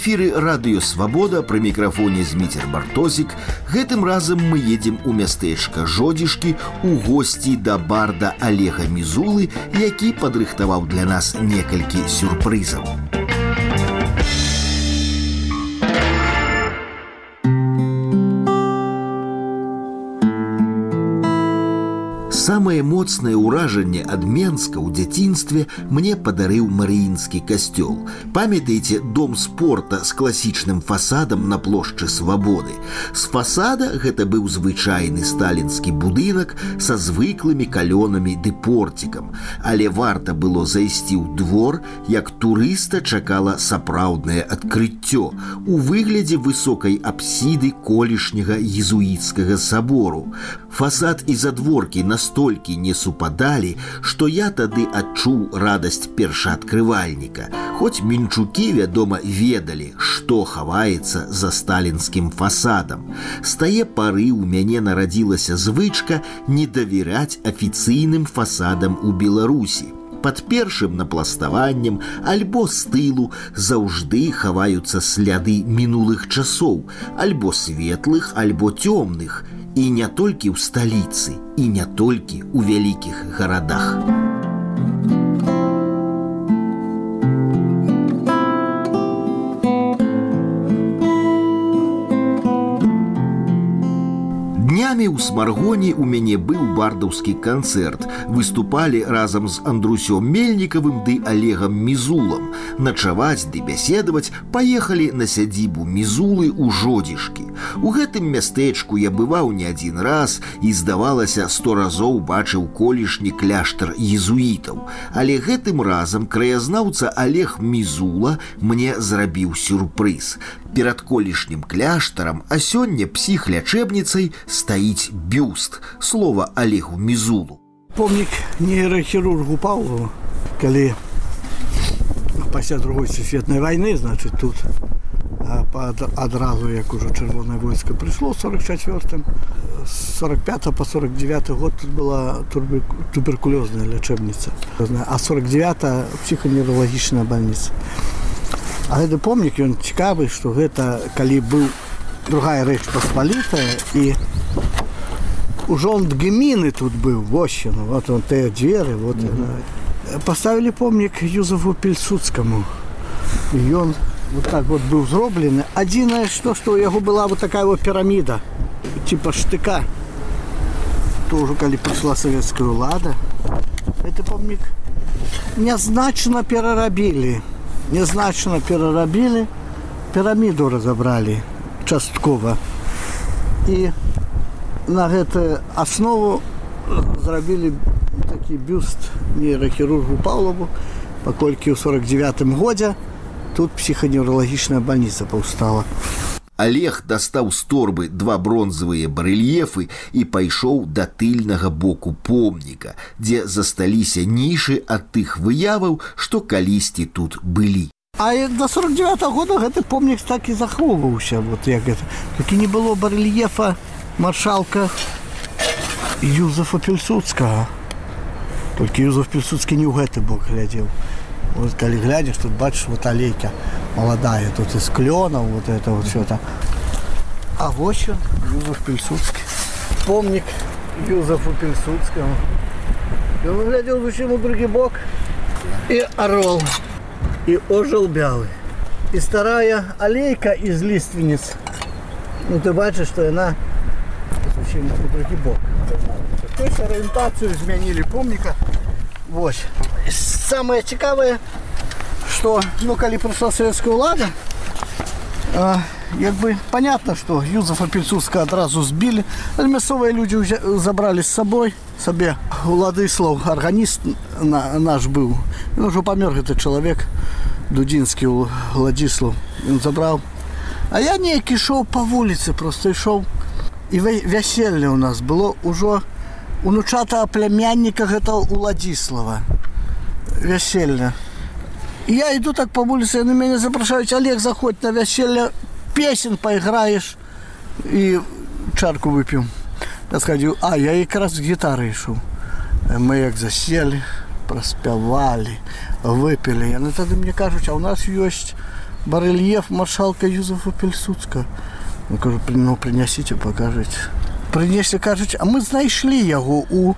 эфіры радыёвабода пры мікрафоне зміцер бартозік гэтым разам мы едзем у мястэчка жодзішкі у госці да барда олега мізулы які падрыхтаваў для нас некалькі сюрпрызаў Самае моцнае ўражанне ад Менска ў дзяцінстве мне падарыў марыінскі касцёл. Памятаеце дом спорта з класічным фасадам на плошчы свабоды. З фасада гэта быў звычайны сталінскі будынак са звыклымі калёнамі ды порцікам. Але варта было зайсці ў двор, як турыста чакала сапраўднае адкрыццё у выглядзе высокай апсіды колішняга езуіцкага сабору. Фасад і задворкі настолькі настолькі не супадалі, што я тады адчуў радасць першаадкрывальніка. Хоць мінчукі, вядома, ведалі, што хаваецца за сталінскім фасадам. З тае пары ў мяне нарадзілася звычка не давяраць афіцыйным фасадам у Беларусі под першым напластаваннем альбо з тылу заўжды хаваюцца сляды мінулых часоў, альбо светлых, альбо цёмных, і не толькі ў сталіцы і не толькі ў вялікіх гарадах. днямі ў смаргоне у мяне быў бардаўскі канцэрт выступалі разам з андрусём мельнікавым ды олегам мізулам начаваць ды бяседаваць паехалі на сядзібу мізулы ў жодзішкі у гэтым мястэчку я бываў не адзін раз і здавалася сто разоў бачыў колішні кляштар езуітаў але гэтым разам краязнаўца олег мізула мне зрабіў сюрпрыз перад колішнім кляштарам а сёння псіхлячэбніцай стаіць бюст слова олегу мізулу помнік нейрахірургу павлову калі пасля другой сусветнай вайны значит тут адразу як ужо чырвонае войска прыйшло 44 45 по 49 год тут была туберкулёзная лячэбніца а 49 псіханевралагічная больница А гэты помнік ён цікавы што гэта калі быў другая рэч паспалітая і ужон геміны тут быў восьну вот он тыя дзверы вот mm -hmm. поставілі помнік юзафу пельсудскаму ён вот так вот быў зроблены адзінае што што ў яго была вот такая вот піраміда типа штыка то ўжо калі прыйшла савецкая ўлада это помнік нязначна перарабілі нязначна перарабілі піраміду разабралі часткова і на гэтую аснову зрабілі такі бюст нейрахірургу павлову паколькі ў 49 годзе тут псіханеўралагічная больница паўстала Олег дастаў з торбы два бронзавыя барэльефы і пайшоў да тыльнага боку помніка, дзе засталіся нішы ад тых выяваў, што калісьці тут былі. А до 49 -го года гэты помнік так і захоўваўся вот як гэта. такі не было барэльефа маршалка Юзафа Пельсудскага. Толькі Юзаф Пельсудскі не ў гэты бок глядзеў. Вот калі глядзіш, тут бачыш вот алейка молодая тут из кленов вот это вот все там а вот что Юзеф Пельсудский помник Юзефу Пельсудскому и он глядел зачем у другой бок и орол и ожил белый и старая аллейка из лиственниц ну ты бачишь что она зачем у другой бок то есть ориентацию изменили помника вот самое цікавое что ну калі пришла советская улада як бы понятно что юзефа пельцуска адразу сбили мясцовыя люди забрали с собой сабе уладыслав органіст на наш быў уже памёр гэты чалавек дудзінскі владіслав он забрал а я неяк ішоў по вуліцы просто ішоў і вяселле у нас было ўжо унучата плямянніка гэта уладзіслава вяселля я иду так по улице, на меня запрашивают, Олег, заходь на веселье, песен поиграешь и чарку выпьем. Я сказал, а, я как раз с гитарой шел. Мы как засели, проспевали, выпили. И тогда мне кажут, а у нас есть барельеф маршалка Юзефа Пельсуцка. Ну, кажу, ну, прынясіце, пакажыце. Прынеслі кажуць, а мы знайшлі яго у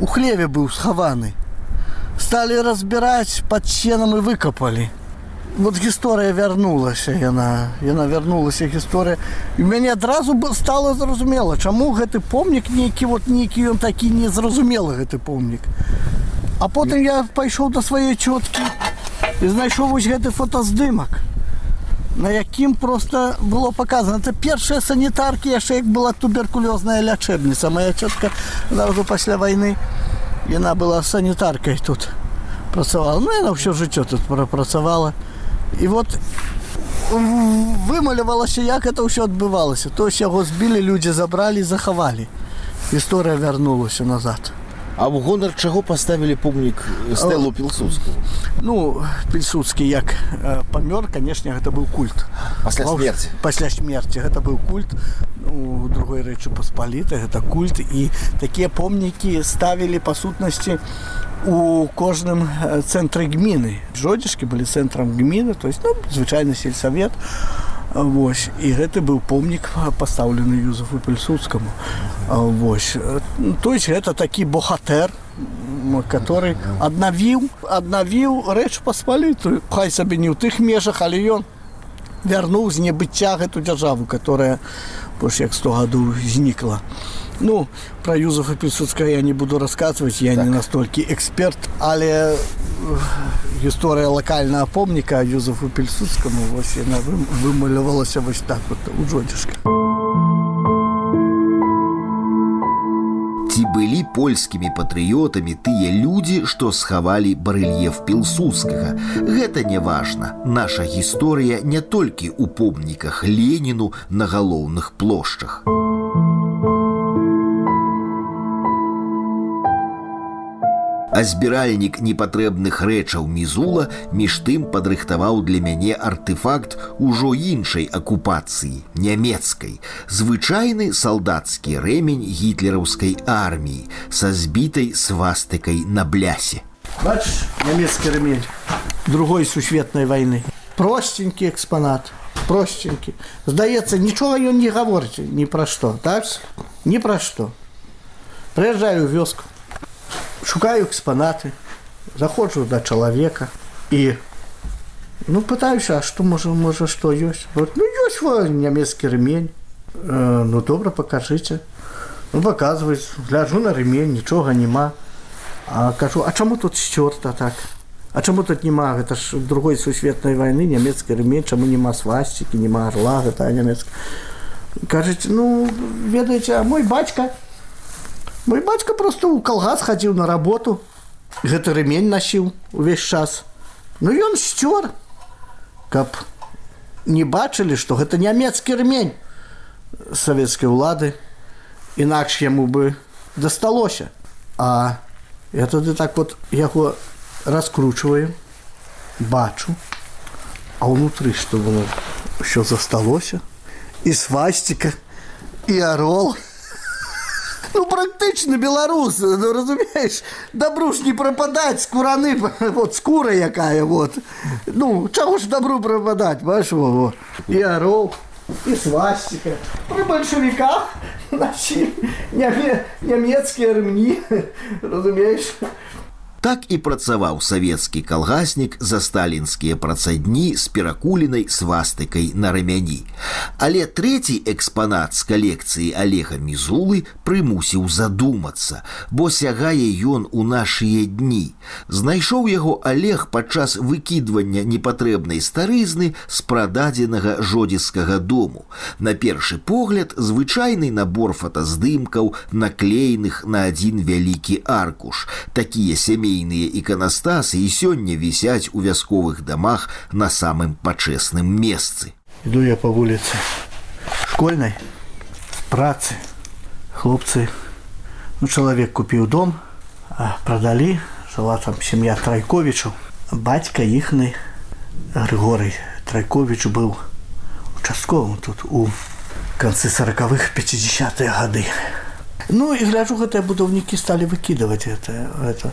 у хлеве быў схаваны. Сталі разбіраць пад сенам і выкапалі. Вот гісторыя вярнулася яна яна вярнулася гісторыя і мяне адразу стала зразумела чаму гэты помнік нейкі вот нейкі ён такі незразумелы гэты помнік а потым я пайшоў да сваёй цёткі і знайшоў вось гэты фотаздымак на якім просто было показано это першая санітаркі яшчэ як была туберкулёзная лячэбніца моя цётка зразу пасля войны яна была санітаркай тут працавала ну яна ўсё жыццё тут прапрацавала і вот вымалявалася як это ўсё адбывалася то яго збілі людзі забралі захавалі гісторыя вярнулася назад А в гонар чаго паставілі помнік стэлу пілсудску Ну пільсудскі як э, памёр канешне гэта быў культ пасля смерти пасля смерти гэта быў культ у ну, другой рэчы паспаліта гэта культ і такія помнікі ставілі па сутнасці у кожным цэнтры гміны жодзішкі былі цэнтрам гміны то есть ну, звычайны сельсавет Вось і гэты быў помнік пастаўлены юзафу пельсудскаму Вось то есть гэта такі бохатэр который аднавіў аднавіў рэч паспалітую хай сабе не ў тых межах але ён вярнуў з небыцця гэту дзяржаву которая больш як 100 гадоў знікла ну про юзафа пісуцка я не буду рассказывать я так. не настолькі эксперт але гісторыя лакальнага помніка юзафу пельсудскаму вось яна вымалявалася вось так вот у жодзішка былі польскімі патрыётамі тыя людзі што схавалі барэльеф пілсудскага гэта не важна наша гісторыя не толькі ў помніках леніну на галоўных плошчах а збіральнік непатрэбных рэчаў мізула між тым падрыхтаваў для мяне артефакт ужо іншай акупацыі нямецкай звычайны салдацкі рэмень гітлераўскай арміі са збітай свастыкай на блясе Бач, нямецкі рэмень другой сусветнай вайны простенькі экспанат простенькі здаецца нічога ён не гаворыць ні пра што так ні пра што прыязджаю вёску шукаю экспонаты, заходжу до человека и ну пытаюся, а что можа можа что ёсць вот, ну ёсць во нямецкі ремень э, ну добра покажите ну показваюць гляжу на ремень нічога няма а кажу а чаму тут сцёрта так а чаму тут няма гэта ж другой сусветнай войны нямецкі ремень чаму няма свасцікі няма орла гэта нямецка кажуць ну ведаеце а мой бацька Мой бацька просто ў калгас хадзіў на работу. Гэты рэмень насіў увесь час. Ну ён сцёр, каб не бачылі, што гэта нямецкі рэмень савецкай улады. Інакш яму бы дасталося. А я тады так вот яго раскручваю, бачу, а ўнутры што было ўсё засталося і свасціка і арол ну практычна беларус ну, разумееш добру ж не прападаць скураны вот скура якая вот ну чаго ж добру прападаць баш во і арол і свасціка пры бальшавіках нямецкія рымні разумееш так і працаваў савецкі калгаснік за сталінскія працадні з перакулінай свастыкай на рамяні. Але трэці экспанат з калекцыі алега мізулы прымусіў задумацца, бо сягае ён у нашыя дні. Знайшоў яго алег падчас выкідвання непатрэбнай старызны з прададзенага жодзіскага дому. На першы погляд звычайны набор фотаздымкаў, наклееных на адзін вялікі аркуш. Такія сямей біблійныя іканастасы і сёння вісяць у вясковых дамах на самым пачэсным месцы. Іду я па вуліцы школьнай працы хлопцы ну, чалавек купіў дом прадалі жыла там сям'я трайковічу бацька іхны Григорый трайковіч быў участковым тут у канцы сороковых 50 гады Ну і гляджу гэтыя будаўнікі сталі выкідаваць это, это.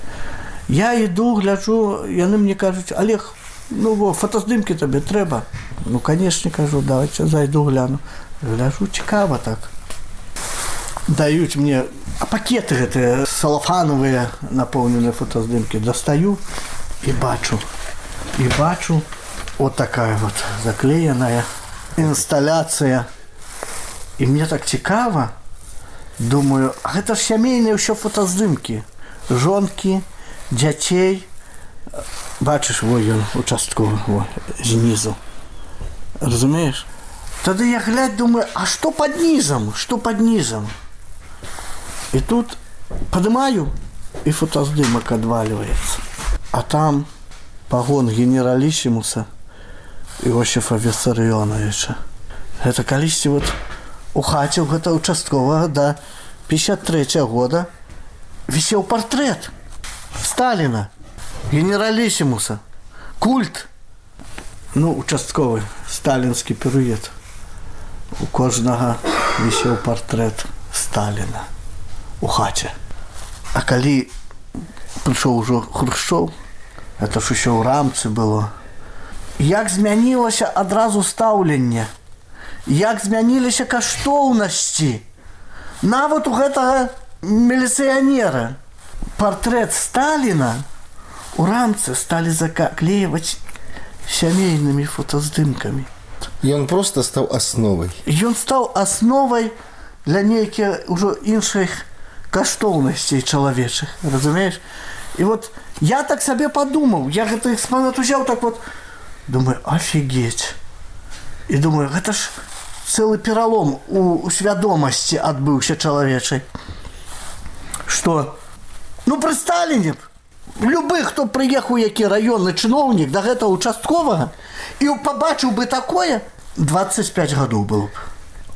Я іду гляджу яны мне кажуць олег ну во, фотоздимки тобі треба. Ну, звісно, кажу, давайте зайду гляну. Гляжу, цікаво так. Дають мені а пакети гэты салафановые наполненные фотоздымки. Достаю и бачу. И бачу вот такая вот заклеенная инсталляция. И мне так цікаво. Думаю, а это ж сямейные еще фотоздымки. Жонки, дзяцей бачыш вой ён участкова знізу разумееш тады я глядь думаю а што под нізам што под нізам і тут падымаю і фотаздымак адвальваецца а там пагон генералісімуса Іосифа Весарыёновича гэта калісьці вот у хаце гэта участковага да 53 -го года вісеў партрэт у Сталина, генералиссимуса, культ. Ну, участковый, сталинский пирует. У кожного висел портрет Сталина у хаце. А калі прыйшоў ужо хрушчоў, это ж усё ў рамцы было. Як змянілася адразу стаўленне, як змяніліся каштоўнасці. Нават у гэтага міліцыянера партрэт Сталіна у рамцы сталі закаклеиваць сямейнымі фотаздымкамі. Ён просто стаў асновай. Ён стаў асновай для нейкіх ужо іншых каштоўнасцей чалавечых разумееш і вот я так сабе падумаў я гэты экспанат узяў так вот думаю офігеть і думаю гэта ж цэлы пералом у свядомасці адбыўся чалавечай что ну пры сталіне любы хто прыехаў які раённы чыноўнік да гэта участковага і пабачыў бы такое 25 гадоў было б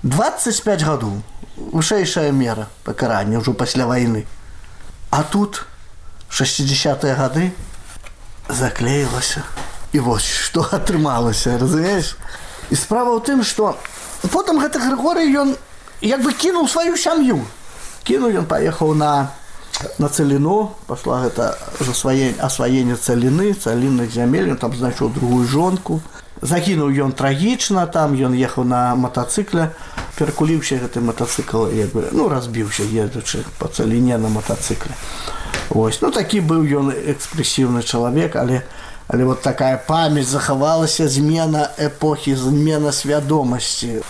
25 гадоў вышэйшая мера пакарання ўжо пасля вайны. А тут 60-е гады заклеілася. І вось што атрымалася, разумееш? І справа ў тым, што потым гэты Грыгорый ён як бы кінуў сваю сям'ю. Кінуў ён паехаў на на цаліну пашла гэта засваенне асваенне цаліны цалінных зямель там знайшоў другую жонку загінуў ён трагічна там ён ехаў на матацыкле перакуліўся гэты матацыкл як бы ну разбіўся едучы по цаліне на матацыкле ось ну такі быў ён экспрэсіўны чалавек але але вот такая памяць захавалася змена эпохі змена свядомасці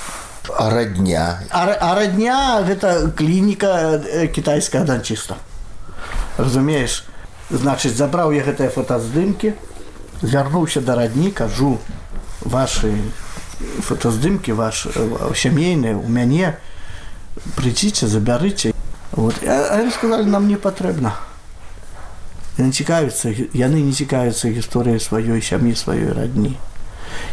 а радня а, а радня гэта клініка кітайская данчыста разумееш значыць забраў я гэтыя фотаздымкі звярнуўся да радні кажу ваши фотоздымки ваши сямейные у мяне прыйдзіце забярыце вот они сказали нам не патрэбна не цікавіцца яны не цікавяцца гісторыяй сваёй сям'і сваёй радні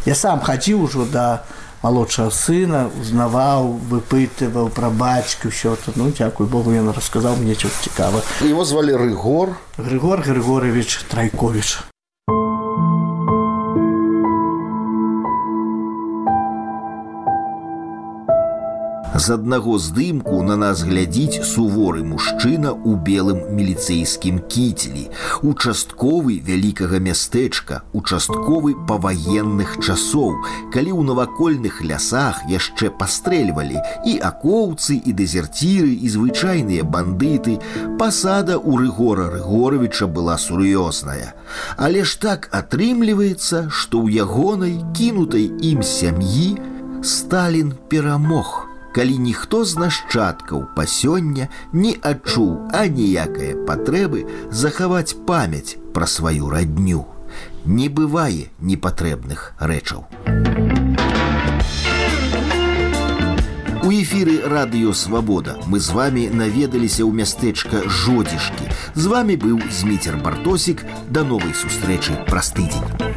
я сам хадзіў ужо да малодшага сына узнаваў выпытываў пра бацьку ўсё то ну дзякуй богу ён расказаў мне цікава его звалі рыгор григор григорович трайкович З аднаго здымку на нас глядзіць суворы мужчына ў белым міліцэйскім кіцелі, участковы вялікага мястэчка, участковы паваенных часоў, калі ў навакольных лясах яшчэ пастрэльвалі і акоўцы і дэзерціры і звычайныя бандыты, пасада ў рыгора Рыгоровича была сур'ёзная. Але ж так атрымліваецца, што ў ягонай кінутай ім сям'і Сталін перамог калі ніхто з нашчадкаў па сёння не адчуў аніякае патрэбы захаваць памяць пра сваю радню. Не бывае непатрэбных рэчаў. У эфіры радыёвабода мы з вами наведаліся ў мястэчка жодзішкі. З вами быў зміцер бартосік да новай сустрэчы праз тыдзень.